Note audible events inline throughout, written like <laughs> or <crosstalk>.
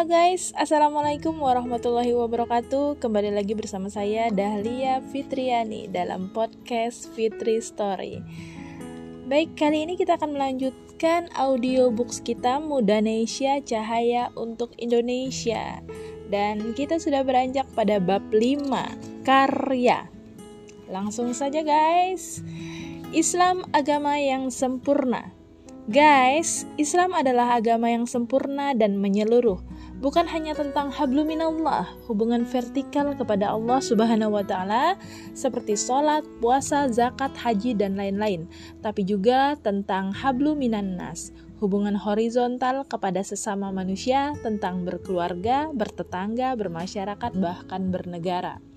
Halo guys, Assalamualaikum warahmatullahi wabarakatuh. Kembali lagi bersama saya Dahlia Fitriani dalam podcast Fitri Story. Baik, kali ini kita akan melanjutkan audiobooks kita Mudanesia Cahaya untuk Indonesia. Dan kita sudah beranjak pada bab 5, karya. Langsung saja guys Islam agama yang sempurna. Guys, Islam adalah agama yang sempurna dan menyeluruh. Bukan hanya tentang habluminallah, hubungan vertikal kepada Allah Subhanahu wa taala seperti sholat, puasa, zakat, haji dan lain-lain, tapi juga tentang habluminannas, hubungan horizontal kepada sesama manusia tentang berkeluarga, bertetangga, bermasyarakat bahkan bernegara.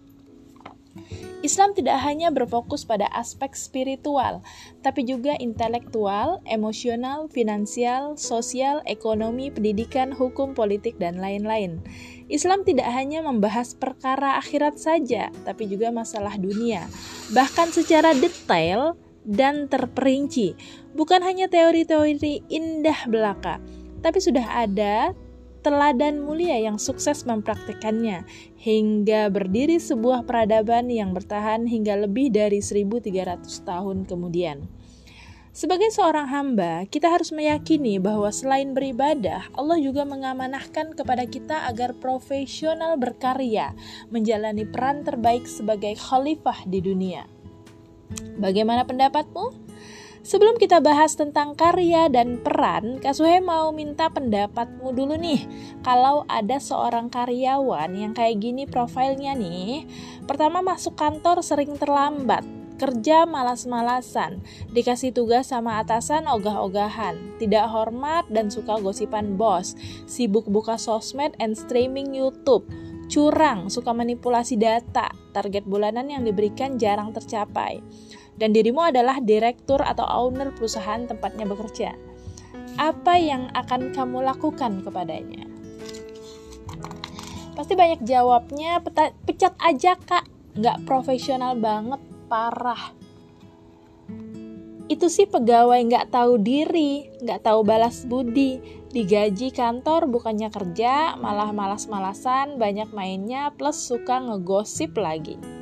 Islam tidak hanya berfokus pada aspek spiritual, tapi juga intelektual, emosional, finansial, sosial, ekonomi, pendidikan, hukum, politik, dan lain-lain. Islam tidak hanya membahas perkara akhirat saja, tapi juga masalah dunia, bahkan secara detail dan terperinci. Bukan hanya teori-teori indah belaka, tapi sudah ada teladan mulia yang sukses mempraktikannya, hingga berdiri sebuah peradaban yang bertahan hingga lebih dari 1300 tahun kemudian. Sebagai seorang hamba, kita harus meyakini bahwa selain beribadah, Allah juga mengamanahkan kepada kita agar profesional berkarya, menjalani peran terbaik sebagai khalifah di dunia. Bagaimana pendapatmu? Sebelum kita bahas tentang karya dan peran, Kasuhe mau minta pendapatmu dulu nih. Kalau ada seorang karyawan yang kayak gini profilnya nih, pertama masuk kantor sering terlambat, kerja malas-malasan, dikasih tugas sama atasan ogah-ogahan, tidak hormat dan suka gosipan bos, sibuk buka sosmed and streaming YouTube, curang, suka manipulasi data, target bulanan yang diberikan jarang tercapai dan dirimu adalah direktur atau owner perusahaan tempatnya bekerja. Apa yang akan kamu lakukan kepadanya? Pasti banyak jawabnya, pecat aja kak, nggak profesional banget, parah. Itu sih pegawai nggak tahu diri, nggak tahu balas budi, digaji kantor bukannya kerja, malah malas-malasan, banyak mainnya, plus suka ngegosip lagi.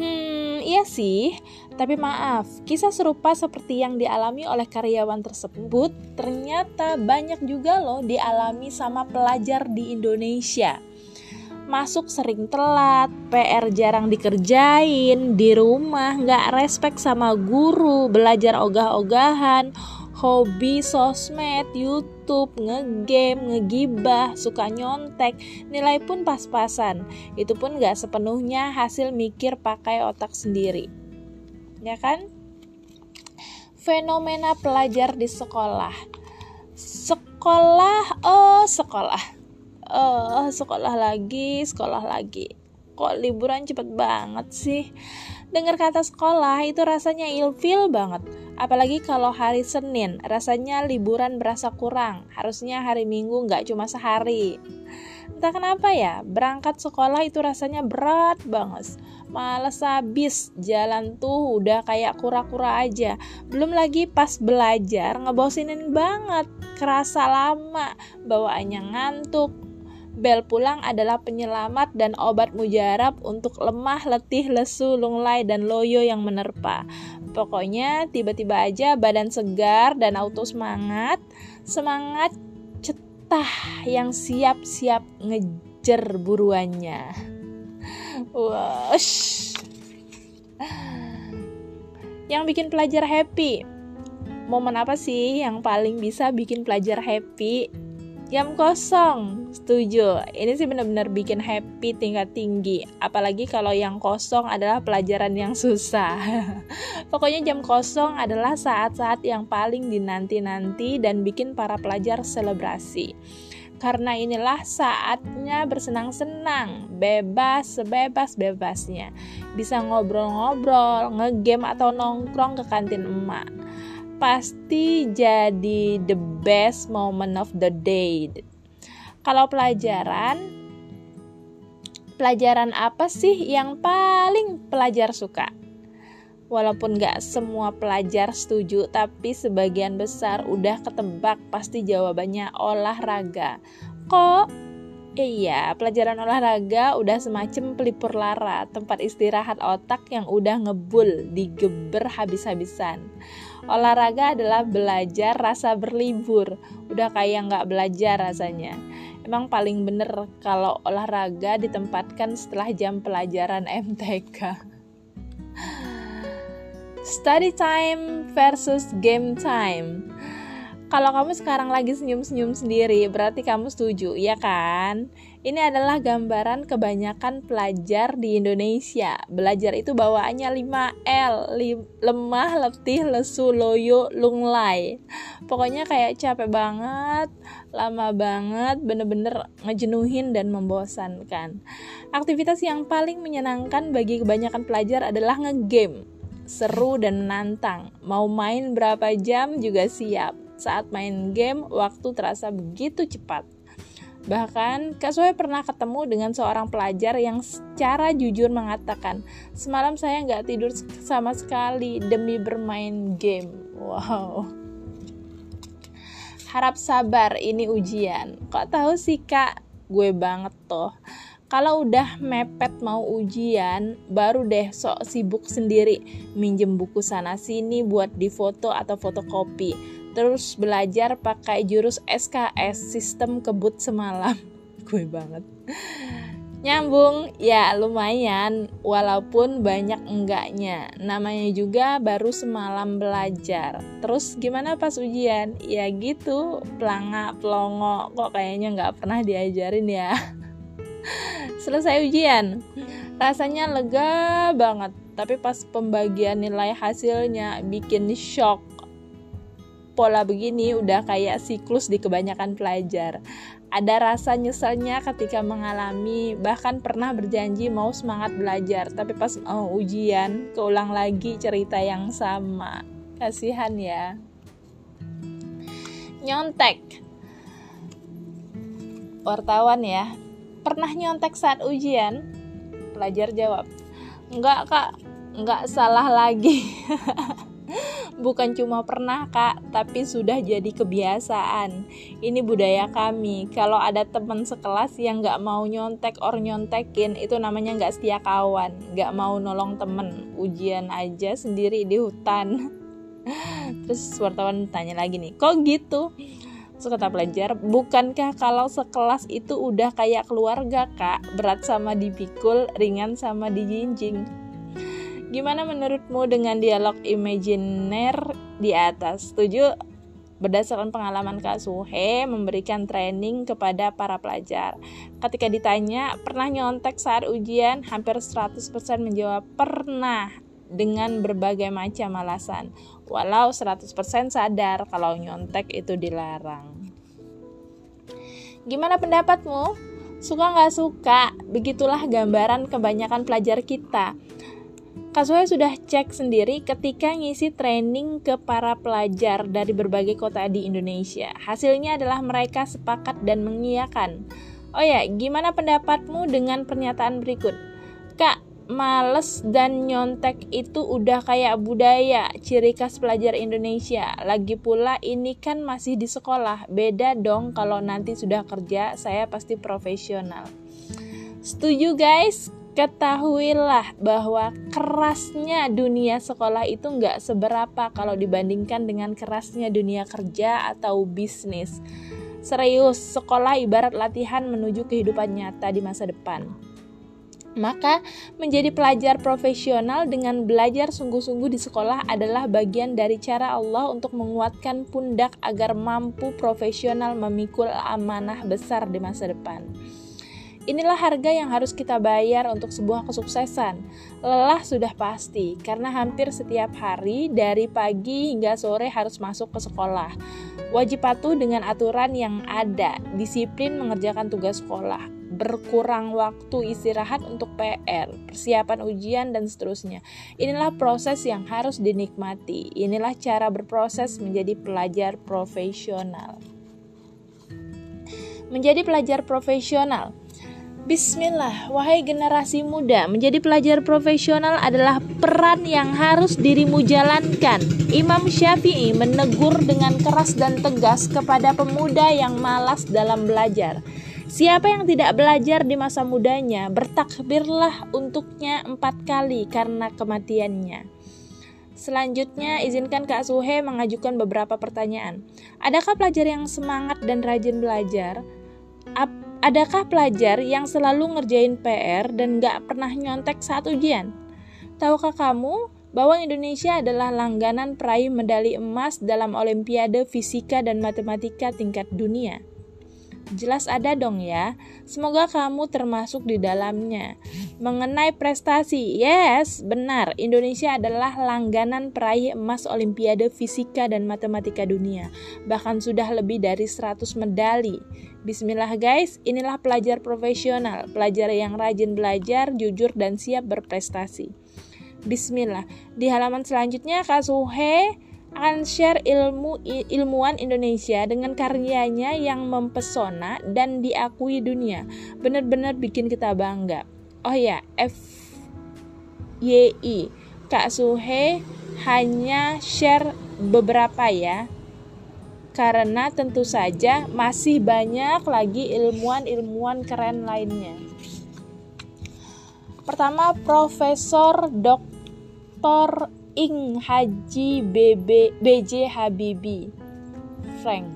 Hmm, iya sih, tapi maaf, kisah serupa seperti yang dialami oleh karyawan tersebut ternyata banyak juga loh dialami sama pelajar di Indonesia. Masuk sering telat, PR jarang dikerjain, di rumah nggak respect sama guru, belajar ogah-ogahan, hobi sosmed, YouTube, ngegame, ngegibah, suka nyontek, nilai pun pas-pasan. Itu pun gak sepenuhnya hasil mikir pakai otak sendiri. Ya kan? Fenomena pelajar di sekolah. Sekolah, oh sekolah. Oh, sekolah lagi, sekolah lagi. Kok liburan cepet banget sih? Dengar kata sekolah itu rasanya ilfil banget Apalagi kalau hari Senin, rasanya liburan berasa kurang. Harusnya hari Minggu nggak cuma sehari. Entah kenapa ya, berangkat sekolah itu rasanya berat banget. Males habis, jalan tuh udah kayak kura-kura aja. Belum lagi pas belajar, ngebosinin banget. Kerasa lama, bawaannya ngantuk, Bel pulang adalah penyelamat dan obat mujarab untuk lemah, letih, lesu, lunglai, dan loyo yang menerpa. Pokoknya tiba-tiba aja badan segar dan auto semangat, semangat cetah yang siap-siap ngejar buruannya. Wash. Yang bikin pelajar happy. Momen apa sih yang paling bisa bikin pelajar happy? Jam kosong, setuju. Ini sih benar-benar bikin happy tingkat tinggi. Apalagi kalau yang kosong adalah pelajaran yang susah. <laughs> Pokoknya jam kosong adalah saat-saat yang paling dinanti-nanti dan bikin para pelajar selebrasi. Karena inilah saatnya bersenang-senang, bebas sebebas-bebasnya. Bisa ngobrol-ngobrol, ngegame atau nongkrong ke kantin emak pasti jadi the best moment of the day. Kalau pelajaran, pelajaran apa sih yang paling pelajar suka? Walaupun gak semua pelajar setuju, tapi sebagian besar udah ketebak pasti jawabannya olahraga. Kok Iya, pelajaran olahraga udah semacam pelipur lara, tempat istirahat otak yang udah ngebul, digeber habis-habisan. Olahraga adalah belajar rasa berlibur, udah kayak nggak belajar rasanya. Emang paling bener kalau olahraga ditempatkan setelah jam pelajaran <laughs> MTK. Study time versus game time kalau kamu sekarang lagi senyum-senyum sendiri, berarti kamu setuju, ya kan? Ini adalah gambaran kebanyakan pelajar di Indonesia. Belajar itu bawaannya 5L, li, lemah, letih, lesu, loyo, lunglai. Pokoknya kayak capek banget, lama banget, bener-bener ngejenuhin dan membosankan. Aktivitas yang paling menyenangkan bagi kebanyakan pelajar adalah ngegame. Seru dan menantang. Mau main berapa jam juga siap saat main game, waktu terasa begitu cepat. Bahkan, Kak Soe pernah ketemu dengan seorang pelajar yang secara jujur mengatakan, semalam saya nggak tidur sama sekali demi bermain game. Wow. Harap sabar, ini ujian. Kok tahu sih kak? Gue banget toh. Kalau udah mepet mau ujian, baru deh sok sibuk sendiri minjem buku sana sini buat difoto atau fotokopi terus belajar pakai jurus SKS sistem kebut semalam. <laughs> Gue banget. Nyambung ya lumayan walaupun banyak enggaknya. Namanya juga baru semalam belajar. Terus gimana pas ujian? Ya gitu pelanga pelongo kok kayaknya nggak pernah diajarin ya. <laughs> Selesai ujian. Rasanya lega banget tapi pas pembagian nilai hasilnya bikin shock pola begini udah kayak siklus di kebanyakan pelajar. Ada rasa nyeselnya ketika mengalami, bahkan pernah berjanji mau semangat belajar, tapi pas mau oh, ujian, keulang lagi cerita yang sama. Kasihan ya. Nyontek. Wartawan ya, pernah nyontek saat ujian? Pelajar jawab, enggak kak, enggak salah lagi. <laughs> Bukan cuma pernah kak, tapi sudah jadi kebiasaan. Ini budaya kami. Kalau ada teman sekelas yang nggak mau nyontek or nyontekin, itu namanya nggak setia kawan. Nggak mau nolong temen. Ujian aja sendiri di hutan. <laughs> Terus wartawan tanya lagi nih, kok gitu? Terus kata pelajar, bukankah kalau sekelas itu udah kayak keluarga kak, berat sama dipikul, ringan sama dijinjing. Gimana menurutmu dengan dialog imajiner di atas? Setuju? Berdasarkan pengalaman Kak Suhe memberikan training kepada para pelajar. Ketika ditanya, pernah nyontek saat ujian? Hampir 100% menjawab pernah dengan berbagai macam alasan. Walau 100% sadar kalau nyontek itu dilarang. Gimana pendapatmu? Suka nggak suka? Begitulah gambaran kebanyakan pelajar kita. Kasuhe sudah cek sendiri ketika ngisi training ke para pelajar dari berbagai kota di Indonesia. Hasilnya adalah mereka sepakat dan mengiyakan. Oh ya, gimana pendapatmu dengan pernyataan berikut? Kak, males dan nyontek itu udah kayak budaya, ciri khas pelajar Indonesia. Lagi pula ini kan masih di sekolah. Beda dong kalau nanti sudah kerja, saya pasti profesional. Setuju guys, ketahuilah bahwa kerasnya dunia sekolah itu nggak seberapa kalau dibandingkan dengan kerasnya dunia kerja atau bisnis. Serius, sekolah ibarat latihan menuju kehidupan nyata di masa depan. Maka, menjadi pelajar profesional dengan belajar sungguh-sungguh di sekolah adalah bagian dari cara Allah untuk menguatkan pundak agar mampu profesional memikul amanah besar di masa depan. Inilah harga yang harus kita bayar untuk sebuah kesuksesan. Lelah sudah pasti, karena hampir setiap hari dari pagi hingga sore harus masuk ke sekolah. Wajib patuh dengan aturan yang ada, disiplin mengerjakan tugas sekolah, berkurang waktu istirahat untuk PR, persiapan ujian, dan seterusnya. Inilah proses yang harus dinikmati. Inilah cara berproses menjadi pelajar profesional. Menjadi pelajar profesional Bismillah, wahai generasi muda, menjadi pelajar profesional adalah peran yang harus dirimu jalankan. Imam Syafi'i menegur dengan keras dan tegas kepada pemuda yang malas dalam belajar. Siapa yang tidak belajar di masa mudanya, bertakbirlah untuknya empat kali karena kematiannya. Selanjutnya, izinkan Kak Suhe mengajukan beberapa pertanyaan. Adakah pelajar yang semangat dan rajin belajar? Adakah pelajar yang selalu ngerjain PR dan gak pernah nyontek saat ujian? Tahukah kamu bahwa Indonesia adalah langganan peraih medali emas dalam Olimpiade Fisika dan Matematika tingkat dunia? Jelas ada dong ya. Semoga kamu termasuk di dalamnya. Mengenai prestasi, yes, benar. Indonesia adalah langganan peraih emas Olimpiade Fisika dan Matematika Dunia. Bahkan sudah lebih dari 100 medali. Bismillah guys, inilah pelajar profesional, pelajar yang rajin belajar, jujur dan siap berprestasi. Bismillah. Di halaman selanjutnya Kak Suhe akan share ilmu ilmuwan Indonesia dengan karyanya yang mempesona dan diakui dunia. Benar-benar bikin kita bangga. Oh ya, F Y I Kak Suhe hanya share beberapa ya. Karena tentu saja masih banyak lagi ilmuwan-ilmuwan keren lainnya. Pertama, Profesor Dr. Ing Haji BB, BJ Habibie. Frank.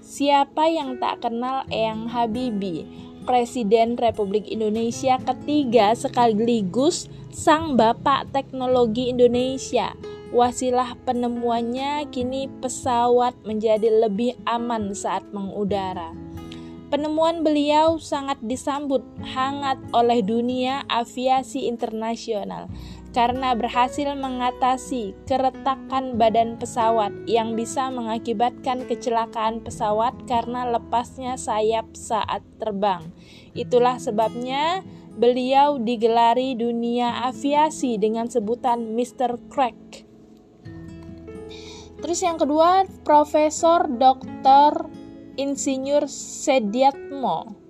Siapa yang tak kenal Eyang Habibie? Presiden Republik Indonesia ketiga sekaligus sang bapak teknologi Indonesia. Wasilah penemuannya kini pesawat menjadi lebih aman saat mengudara. Penemuan beliau sangat disambut hangat oleh dunia aviasi internasional karena berhasil mengatasi keretakan badan pesawat yang bisa mengakibatkan kecelakaan pesawat karena lepasnya sayap saat terbang. Itulah sebabnya beliau digelari dunia aviasi dengan sebutan Mr. Crack. Terus yang kedua, Profesor Dr. Insinyur Sediatmo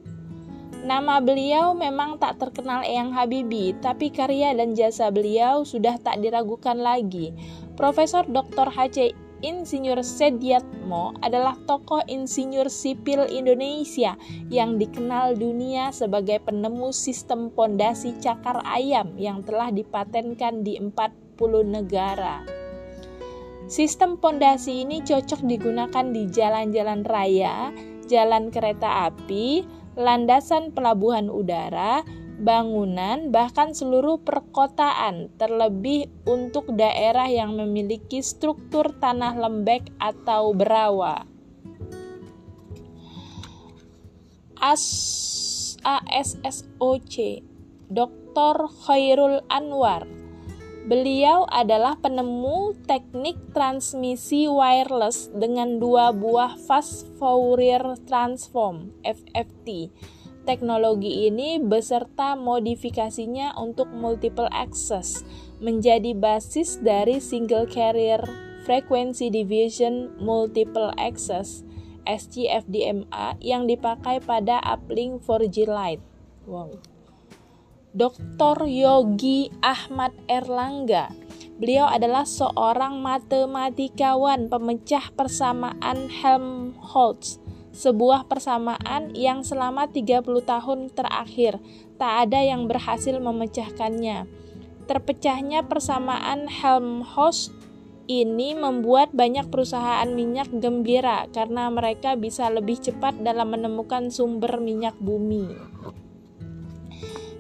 Nama beliau memang tak terkenal Eyang Habibie, tapi karya dan jasa beliau sudah tak diragukan lagi. Profesor Dr. H.C. Insinyur Sediatmo adalah tokoh insinyur sipil Indonesia yang dikenal dunia sebagai penemu sistem pondasi cakar ayam yang telah dipatenkan di 40 negara. Sistem pondasi ini cocok digunakan di jalan-jalan raya, jalan kereta api, landasan pelabuhan udara, bangunan, bahkan seluruh perkotaan, terlebih untuk daerah yang memiliki struktur tanah lembek atau berawa. As ASSOC Dr. Khairul Anwar Beliau adalah penemu teknik transmisi wireless dengan dua buah fast Fourier transform (FFT). Teknologi ini beserta modifikasinya untuk multiple access menjadi basis dari single carrier frequency division multiple access SCFDMA yang dipakai pada uplink 4G Lite. Wow. Dr. Yogi Ahmad Erlangga. Beliau adalah seorang matematikawan pemecah persamaan Helmholtz, sebuah persamaan yang selama 30 tahun terakhir tak ada yang berhasil memecahkannya. Terpecahnya persamaan Helmholtz ini membuat banyak perusahaan minyak gembira karena mereka bisa lebih cepat dalam menemukan sumber minyak bumi.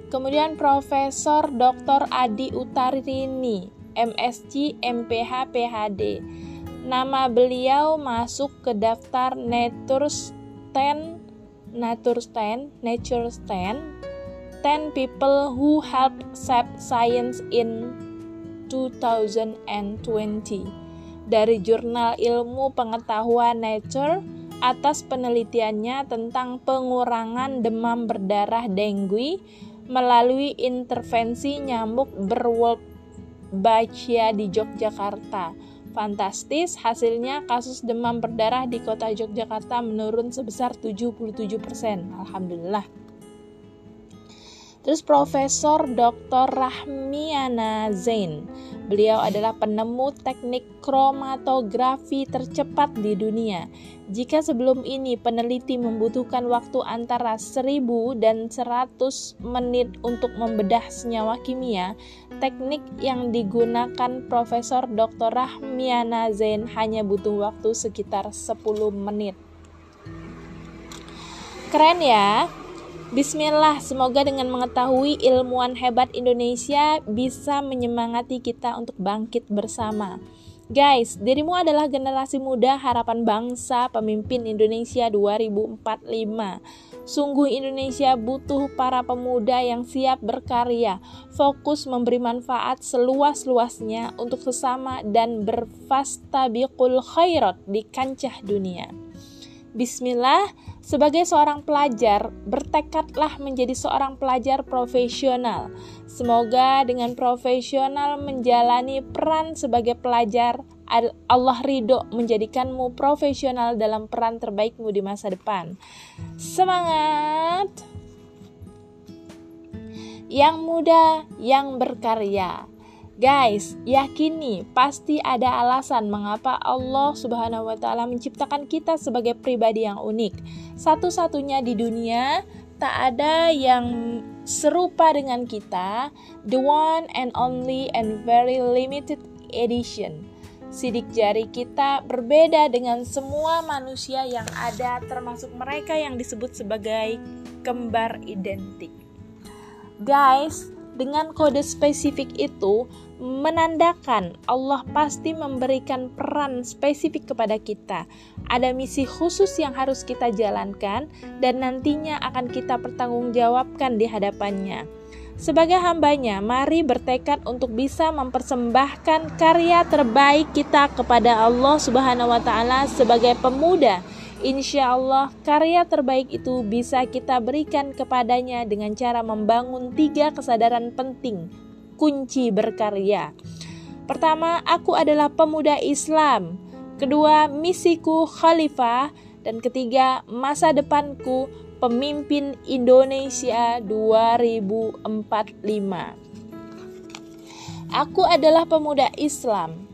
Kemudian Profesor Dr. Adi Utarini, MSc, MPH, PhD. Nama beliau masuk ke daftar Nature 10 Nature 10 Nature 10 10 people who help save science in 2020 dari jurnal ilmu pengetahuan Nature atas penelitiannya tentang pengurangan demam berdarah dengue melalui intervensi nyamuk berwolbachia di Yogyakarta. Fantastis, hasilnya kasus demam berdarah di kota Yogyakarta menurun sebesar 77%. Alhamdulillah. Terus Profesor Dr. Rahmiana Zain. Beliau adalah penemu teknik kromatografi tercepat di dunia. Jika sebelum ini peneliti membutuhkan waktu antara 1000 dan 100 menit untuk membedah senyawa kimia, teknik yang digunakan Profesor Dr. Rahmiana Zain hanya butuh waktu sekitar 10 menit. Keren ya? Bismillah, semoga dengan mengetahui ilmuwan hebat Indonesia bisa menyemangati kita untuk bangkit bersama. Guys, dirimu adalah generasi muda harapan bangsa pemimpin Indonesia 2045. Sungguh Indonesia butuh para pemuda yang siap berkarya, fokus memberi manfaat seluas-luasnya untuk sesama dan berfastabiqul khairat di kancah dunia. Bismillah, sebagai seorang pelajar, bertekadlah menjadi seorang pelajar profesional. Semoga dengan profesional menjalani peran sebagai pelajar, Allah ridho menjadikanmu profesional dalam peran terbaikmu di masa depan. Semangat! Yang muda, yang berkarya. Guys, yakini pasti ada alasan mengapa Allah Subhanahu wa taala menciptakan kita sebagai pribadi yang unik. Satu-satunya di dunia tak ada yang serupa dengan kita, the one and only and very limited edition. Sidik jari kita berbeda dengan semua manusia yang ada termasuk mereka yang disebut sebagai kembar identik. Guys, dengan kode spesifik itu, menandakan Allah pasti memberikan peran spesifik kepada kita. Ada misi khusus yang harus kita jalankan dan nantinya akan kita pertanggungjawabkan di hadapannya. Sebagai hambanya, mari bertekad untuk bisa mempersembahkan karya terbaik kita kepada Allah Subhanahu wa Ta'ala sebagai pemuda. Insya Allah, karya terbaik itu bisa kita berikan kepadanya dengan cara membangun tiga kesadaran penting kunci berkarya. Pertama, aku adalah pemuda Islam. Kedua, misiku khalifah dan ketiga, masa depanku pemimpin Indonesia 2045. Aku adalah pemuda Islam.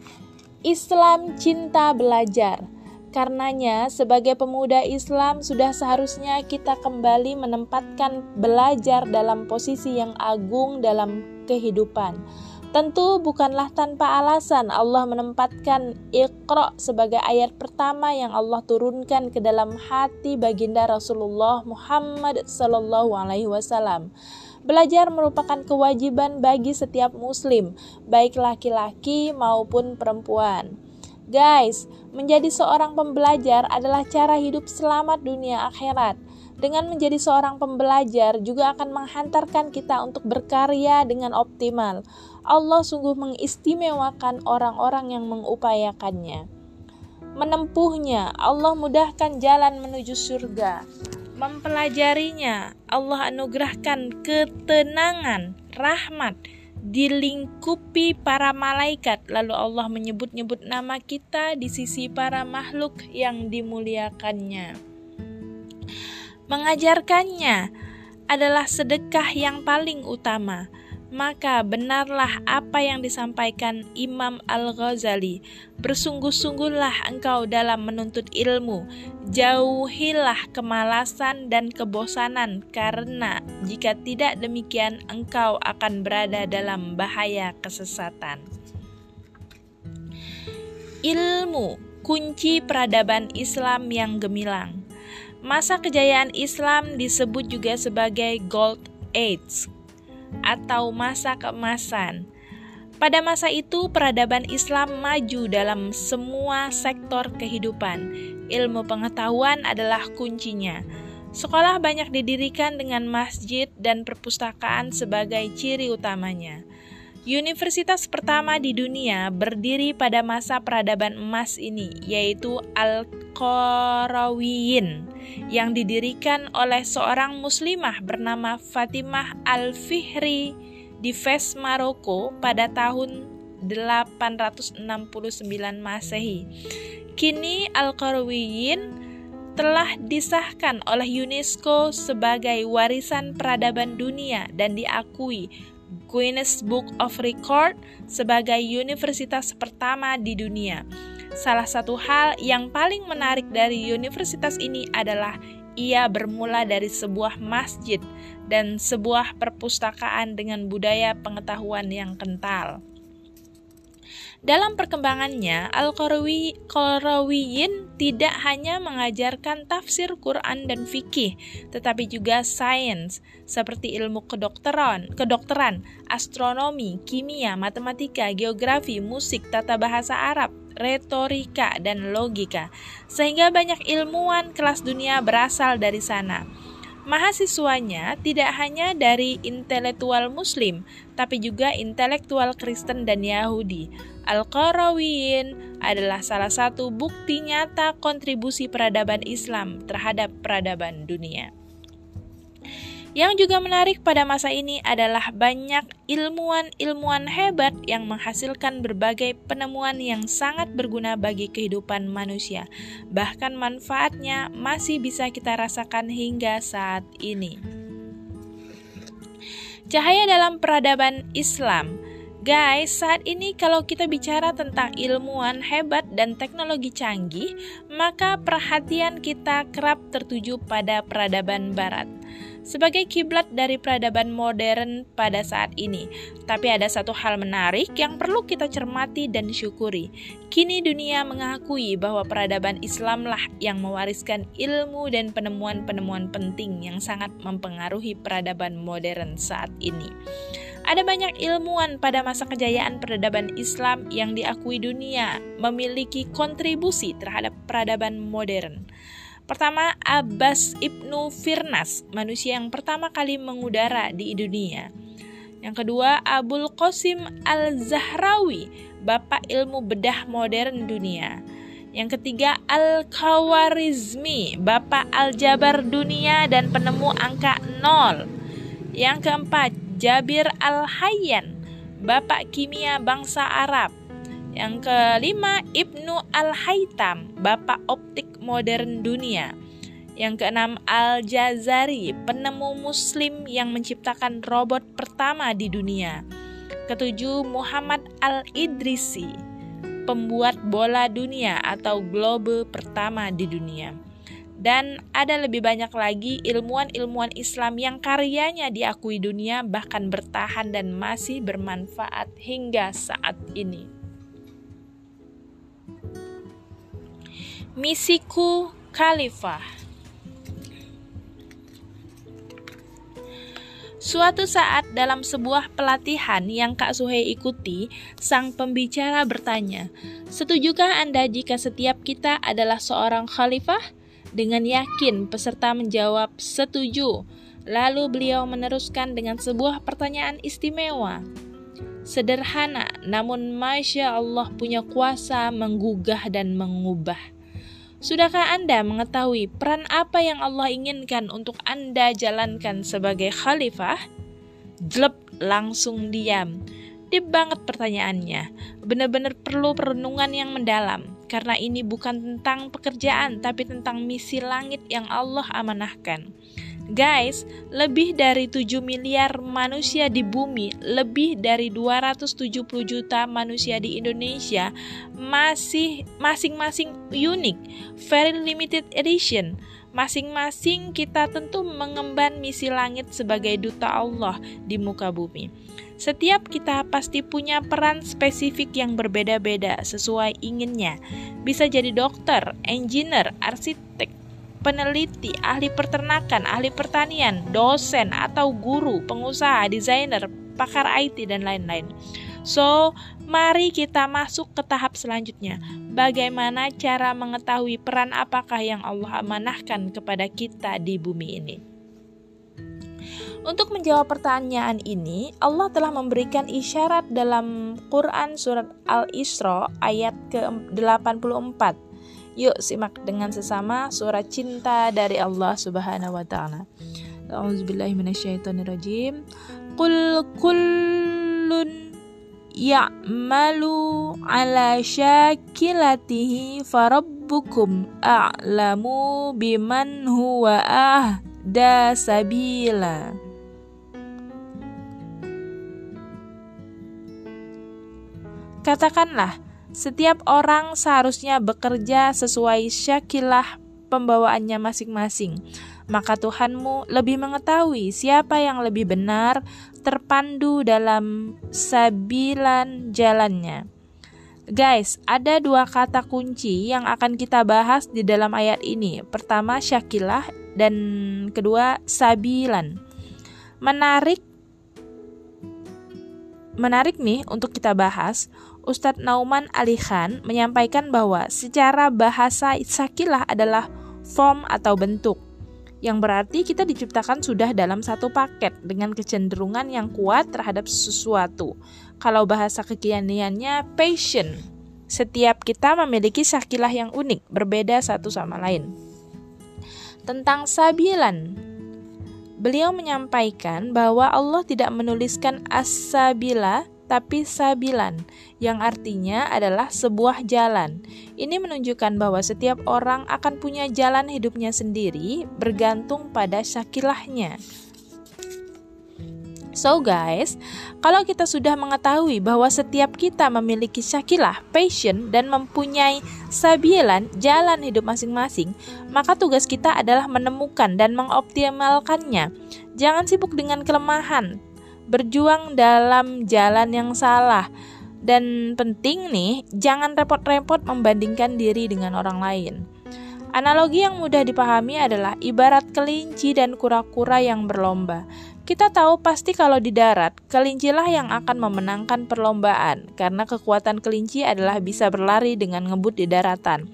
Islam cinta belajar. Karenanya, sebagai pemuda Islam, sudah seharusnya kita kembali menempatkan belajar dalam posisi yang agung dalam kehidupan. Tentu bukanlah tanpa alasan Allah menempatkan Iqra sebagai ayat pertama yang Allah turunkan ke dalam hati baginda Rasulullah Muhammad wasallam. Belajar merupakan kewajiban bagi setiap muslim, baik laki-laki maupun perempuan. Guys, menjadi seorang pembelajar adalah cara hidup selamat dunia akhirat. Dengan menjadi seorang pembelajar juga akan menghantarkan kita untuk berkarya dengan optimal. Allah sungguh mengistimewakan orang-orang yang mengupayakannya. Menempuhnya, Allah mudahkan jalan menuju surga. Mempelajarinya, Allah anugerahkan ketenangan, rahmat, dilingkupi para malaikat lalu Allah menyebut-nyebut nama kita di sisi para makhluk yang dimuliakannya mengajarkannya adalah sedekah yang paling utama maka benarlah apa yang disampaikan Imam Al-Ghazali. Bersungguh-sungguhlah engkau dalam menuntut ilmu, jauhilah kemalasan dan kebosanan, karena jika tidak demikian, engkau akan berada dalam bahaya kesesatan. Ilmu kunci peradaban Islam yang gemilang. Masa kejayaan Islam disebut juga sebagai Gold Age atau masa keemasan. Pada masa itu, peradaban Islam maju dalam semua sektor kehidupan. Ilmu pengetahuan adalah kuncinya. Sekolah banyak didirikan dengan masjid dan perpustakaan sebagai ciri utamanya. Universitas pertama di dunia berdiri pada masa peradaban emas ini, yaitu Al-Qarawiyyin, yang didirikan oleh seorang muslimah bernama Fatimah Al-Fihri di Fes, Maroko pada tahun 869 Masehi. Kini Al-Qarawiyyin telah disahkan oleh UNESCO sebagai warisan peradaban dunia dan diakui Guinness Book of Record sebagai universitas pertama di dunia. Salah satu hal yang paling menarik dari universitas ini adalah ia bermula dari sebuah masjid dan sebuah perpustakaan dengan budaya pengetahuan yang kental. Dalam perkembangannya, Al-Qarawiyin tidak hanya mengajarkan tafsir Quran dan fikih, tetapi juga sains seperti ilmu kedokteran, kedokteran, astronomi, kimia, matematika, geografi, musik, tata bahasa Arab, retorika, dan logika. Sehingga banyak ilmuwan kelas dunia berasal dari sana. Mahasiswanya tidak hanya dari intelektual Muslim, tapi juga intelektual Kristen dan Yahudi. Al-Qarawiyyin adalah salah satu bukti nyata kontribusi peradaban Islam terhadap peradaban dunia. Yang juga menarik pada masa ini adalah banyak ilmuwan-ilmuwan hebat yang menghasilkan berbagai penemuan yang sangat berguna bagi kehidupan manusia. Bahkan manfaatnya masih bisa kita rasakan hingga saat ini. Cahaya dalam peradaban Islam Guys, saat ini kalau kita bicara tentang ilmuwan hebat dan teknologi canggih, maka perhatian kita kerap tertuju pada peradaban barat sebagai kiblat dari peradaban modern pada saat ini. Tapi ada satu hal menarik yang perlu kita cermati dan syukuri. Kini dunia mengakui bahwa peradaban Islamlah yang mewariskan ilmu dan penemuan-penemuan penting yang sangat mempengaruhi peradaban modern saat ini. Ada banyak ilmuwan pada masa kejayaan peradaban Islam yang diakui dunia memiliki kontribusi terhadap peradaban modern. Pertama, Abbas Ibnu Firnas, manusia yang pertama kali mengudara di dunia. Yang kedua, Abul Qasim Al-Zahrawi, bapak ilmu bedah modern dunia. Yang ketiga, Al-Khawarizmi, bapak aljabar dunia dan penemu angka nol. Yang keempat, Jabir Al-Hayyan, bapak kimia bangsa Arab. Yang kelima, Ibnu Al-Haytam, bapak optik modern dunia. Yang keenam, Al-Jazari, penemu muslim yang menciptakan robot pertama di dunia. Ketujuh, Muhammad Al-Idrisi, pembuat bola dunia atau globe pertama di dunia. Dan ada lebih banyak lagi ilmuwan-ilmuwan Islam yang karyanya diakui dunia bahkan bertahan dan masih bermanfaat hingga saat ini. Misiku Khalifah Suatu saat dalam sebuah pelatihan yang Kak Suhei ikuti, sang pembicara bertanya, Setujukah Anda jika setiap kita adalah seorang khalifah? Dengan yakin peserta menjawab setuju. Lalu beliau meneruskan dengan sebuah pertanyaan istimewa. Sederhana, namun Masya Allah punya kuasa menggugah dan mengubah. Sudahkah Anda mengetahui peran apa yang Allah inginkan untuk Anda jalankan sebagai khalifah? Jlep langsung diam. Deep banget pertanyaannya. Benar-benar perlu perenungan yang mendalam. Karena ini bukan tentang pekerjaan, tapi tentang misi langit yang Allah amanahkan. Guys, lebih dari 7 miliar manusia di bumi, lebih dari 270 juta manusia di Indonesia masih masing-masing unik, very limited edition. Masing-masing kita tentu mengemban misi langit sebagai duta Allah di muka bumi. Setiap kita pasti punya peran spesifik yang berbeda-beda sesuai inginnya. Bisa jadi dokter, engineer, arsitek, peneliti, ahli peternakan, ahli pertanian, dosen atau guru, pengusaha, desainer, pakar IT dan lain-lain. So, mari kita masuk ke tahap selanjutnya. Bagaimana cara mengetahui peran apakah yang Allah amanahkan kepada kita di bumi ini? Untuk menjawab pertanyaan ini, Allah telah memberikan isyarat dalam Quran surat Al-Isra ayat ke-84 Yuk simak dengan sesama surat cinta dari Allah Subhanahu wa taala. A'udzubillahi minasyaitonirrajim. Qul kullun ya'malu ala syakilatihi farabbukum a'lamu biman huwa ahda sabila. Katakanlah, setiap orang seharusnya bekerja sesuai syakilah pembawaannya masing-masing. Maka Tuhanmu lebih mengetahui siapa yang lebih benar terpandu dalam sabilan jalannya. Guys, ada dua kata kunci yang akan kita bahas di dalam ayat ini. Pertama, syakilah dan kedua, sabilan. Menarik Menarik nih untuk kita bahas Ustadz Nauman Ali Khan menyampaikan bahwa secara bahasa sakilah adalah form atau bentuk yang berarti kita diciptakan sudah dalam satu paket dengan kecenderungan yang kuat terhadap sesuatu. Kalau bahasa kekiniannya passion. Setiap kita memiliki sakilah yang unik, berbeda satu sama lain. Tentang sabilan, beliau menyampaikan bahwa Allah tidak menuliskan as-sabila tapi sabilan, yang artinya adalah sebuah jalan. Ini menunjukkan bahwa setiap orang akan punya jalan hidupnya sendiri, bergantung pada syakilahnya. So guys, kalau kita sudah mengetahui bahwa setiap kita memiliki syakilah, passion, dan mempunyai sabilan, jalan hidup masing-masing, maka tugas kita adalah menemukan dan mengoptimalkannya. Jangan sibuk dengan kelemahan, berjuang dalam jalan yang salah. Dan penting nih, jangan repot-repot membandingkan diri dengan orang lain. Analogi yang mudah dipahami adalah ibarat kelinci dan kura-kura yang berlomba. Kita tahu pasti kalau di darat, kelincilah yang akan memenangkan perlombaan karena kekuatan kelinci adalah bisa berlari dengan ngebut di daratan.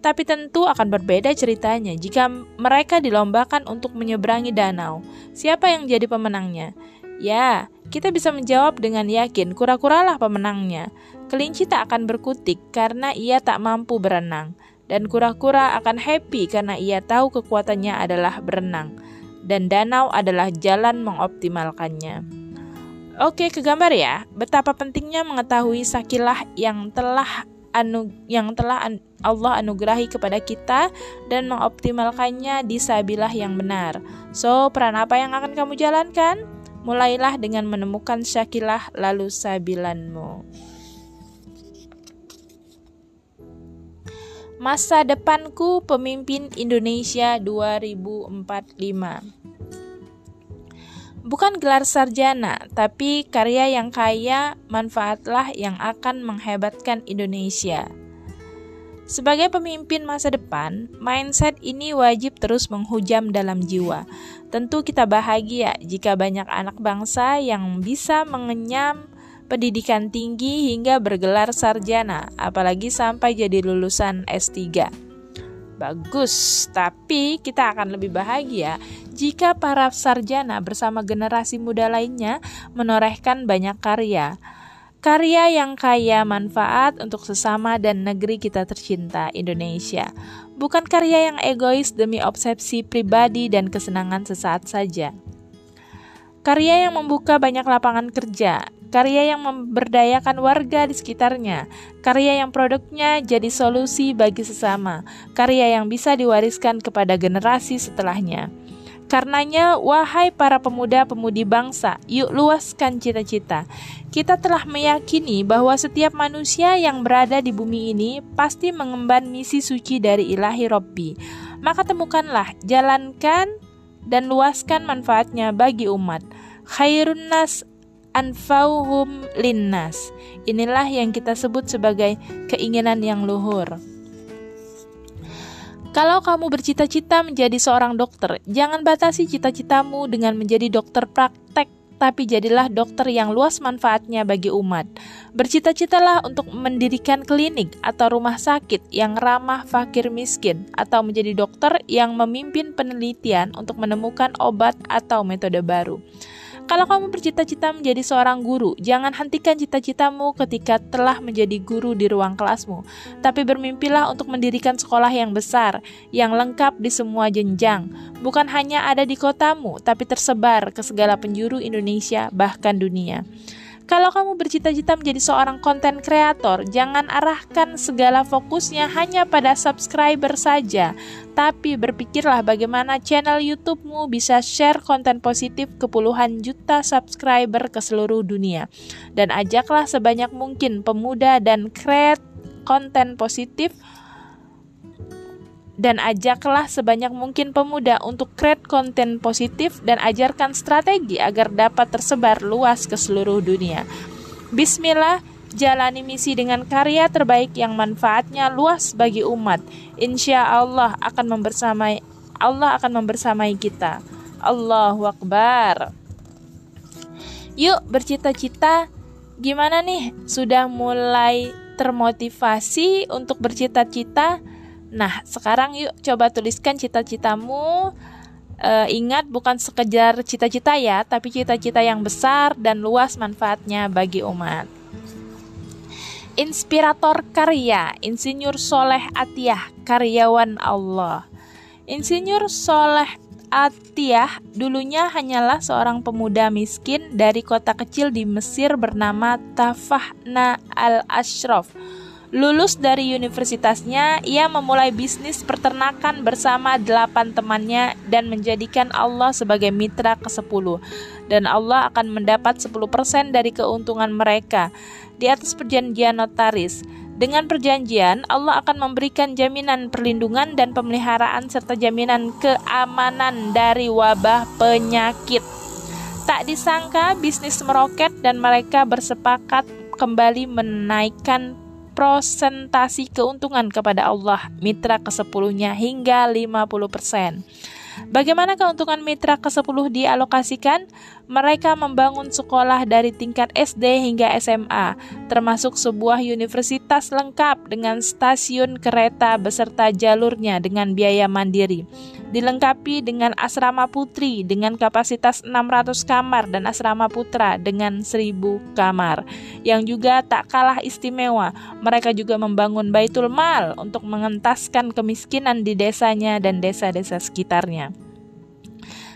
Tapi tentu akan berbeda ceritanya jika mereka dilombakan untuk menyeberangi danau. Siapa yang jadi pemenangnya? Ya, kita bisa menjawab dengan yakin kura-kuralah pemenangnya. Kelinci tak akan berkutik karena ia tak mampu berenang. Dan kura-kura akan happy karena ia tahu kekuatannya adalah berenang. Dan danau adalah jalan mengoptimalkannya. Oke, ke gambar ya. Betapa pentingnya mengetahui sakilah yang telah anu yang telah an Allah anugerahi kepada kita dan mengoptimalkannya di sabilah yang benar. So, peran apa yang akan kamu jalankan? Mulailah dengan menemukan syakilah lalu sabilanmu. Masa depanku pemimpin Indonesia 2045 Bukan gelar sarjana, tapi karya yang kaya, manfaatlah yang akan menghebatkan Indonesia. Sebagai pemimpin masa depan, mindset ini wajib terus menghujam dalam jiwa. Tentu kita bahagia jika banyak anak bangsa yang bisa mengenyam pendidikan tinggi hingga bergelar sarjana, apalagi sampai jadi lulusan S3. Bagus, tapi kita akan lebih bahagia jika para sarjana bersama generasi muda lainnya menorehkan banyak karya Karya yang kaya manfaat untuk sesama dan negeri kita tercinta, Indonesia. Bukan karya yang egois demi obsesi pribadi dan kesenangan sesaat saja. Karya yang membuka banyak lapangan kerja, karya yang memberdayakan warga di sekitarnya, karya yang produknya jadi solusi bagi sesama, karya yang bisa diwariskan kepada generasi setelahnya. Karenanya, wahai para pemuda-pemudi bangsa, yuk luaskan cita-cita. Kita telah meyakini bahwa setiap manusia yang berada di bumi ini pasti mengemban misi suci dari ilahi Robbi. Maka temukanlah, jalankan, dan luaskan manfaatnya bagi umat. Khairun nas anfauhum linnas. Inilah yang kita sebut sebagai keinginan yang luhur. Kalau kamu bercita-cita menjadi seorang dokter, jangan batasi cita-citamu dengan menjadi dokter praktek, tapi jadilah dokter yang luas manfaatnya bagi umat. Bercita-citalah untuk mendirikan klinik atau rumah sakit yang ramah fakir miskin, atau menjadi dokter yang memimpin penelitian untuk menemukan obat atau metode baru. Kalau kamu bercita-cita menjadi seorang guru, jangan hentikan cita-citamu ketika telah menjadi guru di ruang kelasmu, tapi bermimpilah untuk mendirikan sekolah yang besar, yang lengkap di semua jenjang, bukan hanya ada di kotamu, tapi tersebar ke segala penjuru Indonesia, bahkan dunia. Kalau kamu bercita-cita menjadi seorang konten kreator, jangan arahkan segala fokusnya hanya pada subscriber saja, tapi berpikirlah bagaimana channel YouTube-mu bisa share konten positif ke puluhan juta subscriber ke seluruh dunia. Dan ajaklah sebanyak mungkin pemuda dan create konten positif dan ajaklah sebanyak mungkin pemuda untuk create konten positif dan ajarkan strategi agar dapat tersebar luas ke seluruh dunia. Bismillah, jalani misi dengan karya terbaik yang manfaatnya luas bagi umat. Insya Allah akan membersamai Allah akan membersamai kita. Allahu Akbar. Yuk bercita-cita. Gimana nih? Sudah mulai termotivasi untuk bercita-cita? Nah, sekarang yuk coba tuliskan cita-citamu. Uh, ingat bukan sekejar cita-cita ya, tapi cita-cita yang besar dan luas manfaatnya bagi umat. Inspirator karya, Insinyur Soleh Atiyah, karyawan Allah. Insinyur Soleh Atiyah dulunya hanyalah seorang pemuda miskin dari kota kecil di Mesir bernama Tafahna al-Ashraf Lulus dari universitasnya, ia memulai bisnis peternakan bersama delapan temannya dan menjadikan Allah sebagai mitra ke-10. Dan Allah akan mendapat 10% dari keuntungan mereka di atas perjanjian notaris. Dengan perjanjian, Allah akan memberikan jaminan perlindungan dan pemeliharaan serta jaminan keamanan dari wabah penyakit. Tak disangka bisnis meroket dan mereka bersepakat kembali menaikkan prosentasi keuntungan kepada Allah mitra ke-10-nya hingga 50%. Bagaimana keuntungan mitra ke-10 dialokasikan? Mereka membangun sekolah dari tingkat SD hingga SMA, termasuk sebuah universitas lengkap dengan stasiun kereta beserta jalurnya dengan biaya mandiri dilengkapi dengan asrama putri dengan kapasitas 600 kamar dan asrama putra dengan 1000 kamar. Yang juga tak kalah istimewa, mereka juga membangun Baitul Mal untuk mengentaskan kemiskinan di desanya dan desa-desa sekitarnya.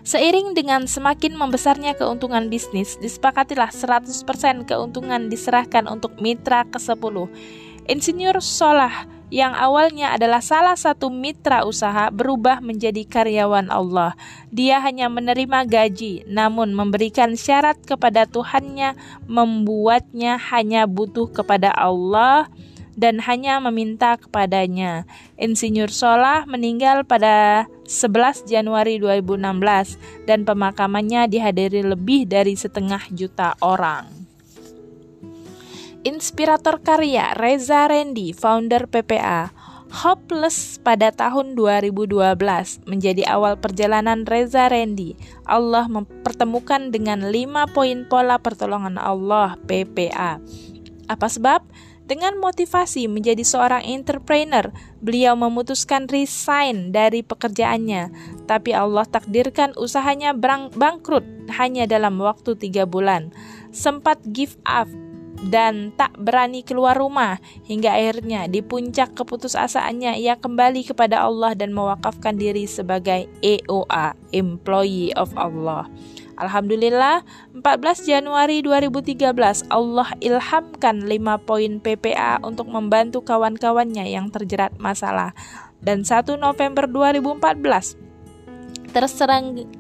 Seiring dengan semakin membesarnya keuntungan bisnis, disepakatilah 100% keuntungan diserahkan untuk mitra ke-10. Insinyur Solah yang awalnya adalah salah satu mitra usaha berubah menjadi karyawan Allah. Dia hanya menerima gaji, namun memberikan syarat kepada Tuhannya, membuatnya hanya butuh kepada Allah dan hanya meminta kepadanya. Insinyur Solah meninggal pada 11 Januari 2016 dan pemakamannya dihadiri lebih dari setengah juta orang. Inspirator karya Reza Randy, founder PPA. Hopeless pada tahun 2012 menjadi awal perjalanan Reza Randy. Allah mempertemukan dengan 5 poin pola pertolongan Allah PPA. Apa sebab? Dengan motivasi menjadi seorang entrepreneur, beliau memutuskan resign dari pekerjaannya. Tapi Allah takdirkan usahanya bangkrut hanya dalam waktu tiga bulan. Sempat give up dan tak berani keluar rumah hingga akhirnya di puncak keputusasaannya ia kembali kepada Allah dan mewakafkan diri sebagai EOA, Employee of Allah. Alhamdulillah, 14 Januari 2013 Allah ilhamkan 5 poin PPA untuk membantu kawan-kawannya yang terjerat masalah. Dan 1 November 2014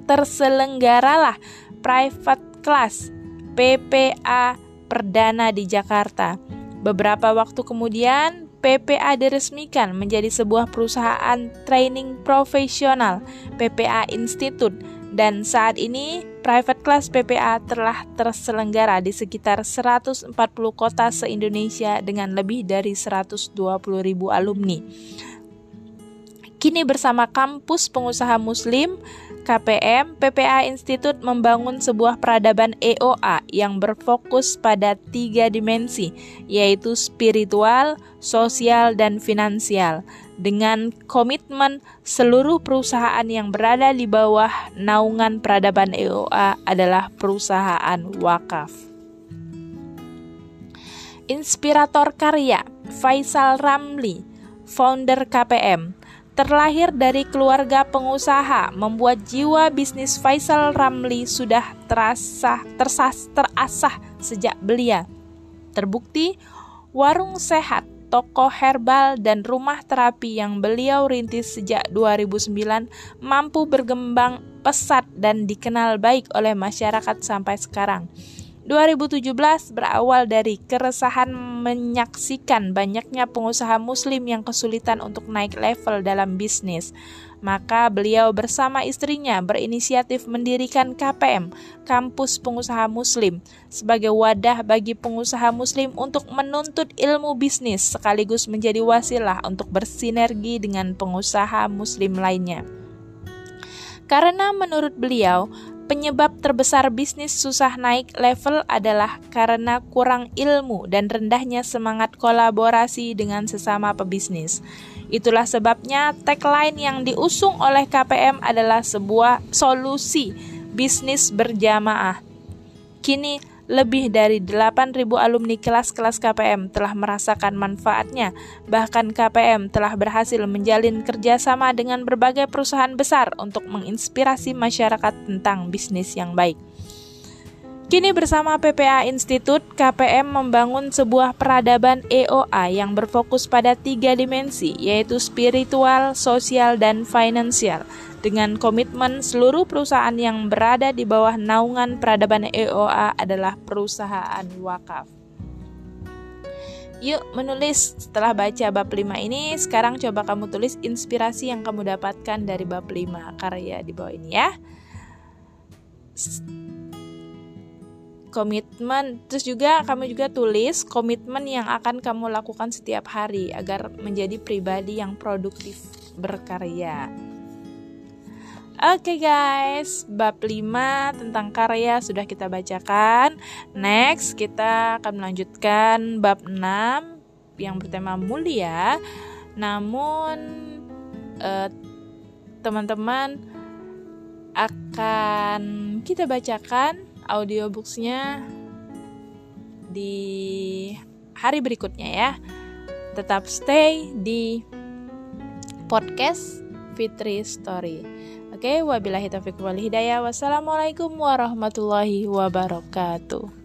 terselenggaralah private class PPA perdana di Jakarta. Beberapa waktu kemudian, PPA diresmikan menjadi sebuah perusahaan training profesional, PPA Institute, dan saat ini private class PPA telah terselenggara di sekitar 140 kota se-Indonesia dengan lebih dari 120 ribu alumni. Kini bersama kampus pengusaha muslim, KPM, PPA Institute membangun sebuah peradaban EOA yang berfokus pada tiga dimensi, yaitu spiritual, sosial, dan finansial. Dengan komitmen seluruh perusahaan yang berada di bawah naungan peradaban EOA adalah perusahaan wakaf. Inspirator karya Faisal Ramli, founder KPM terlahir dari keluarga pengusaha, membuat jiwa bisnis Faisal Ramli sudah terasa tersas, terasah sejak belia. Terbukti, warung sehat, toko herbal, dan rumah terapi yang beliau rintis sejak 2009 mampu berkembang pesat dan dikenal baik oleh masyarakat sampai sekarang. 2017 berawal dari keresahan menyaksikan banyaknya pengusaha muslim yang kesulitan untuk naik level dalam bisnis. Maka beliau bersama istrinya berinisiatif mendirikan KPM, Kampus Pengusaha Muslim, sebagai wadah bagi pengusaha muslim untuk menuntut ilmu bisnis sekaligus menjadi wasilah untuk bersinergi dengan pengusaha muslim lainnya. Karena menurut beliau, Penyebab terbesar bisnis susah naik level adalah karena kurang ilmu dan rendahnya semangat kolaborasi dengan sesama pebisnis. Itulah sebabnya tagline yang diusung oleh KPM adalah sebuah solusi bisnis berjamaah. Kini lebih dari 8.000 alumni kelas-kelas KPM telah merasakan manfaatnya. Bahkan KPM telah berhasil menjalin kerjasama dengan berbagai perusahaan besar untuk menginspirasi masyarakat tentang bisnis yang baik. Kini bersama PPA Institute, KPM membangun sebuah peradaban EOA yang berfokus pada tiga dimensi, yaitu spiritual, sosial, dan finansial. Dengan komitmen seluruh perusahaan yang berada di bawah naungan peradaban EOA adalah perusahaan wakaf. Yuk menulis setelah baca bab 5 ini Sekarang coba kamu tulis inspirasi yang kamu dapatkan dari bab 5 karya di bawah ini ya komitmen terus juga kamu juga tulis komitmen yang akan kamu lakukan setiap hari agar menjadi pribadi yang produktif berkarya Oke okay guys, bab 5 tentang karya sudah kita bacakan. Next, kita akan melanjutkan bab 6 yang bertema mulia. Namun eh, teman-teman akan kita bacakan audiobooksnya di hari berikutnya ya. Tetap stay di podcast Fitri Story. Oke, wabillahi taufiq wal hidayah. Wassalamualaikum warahmatullahi wabarakatuh.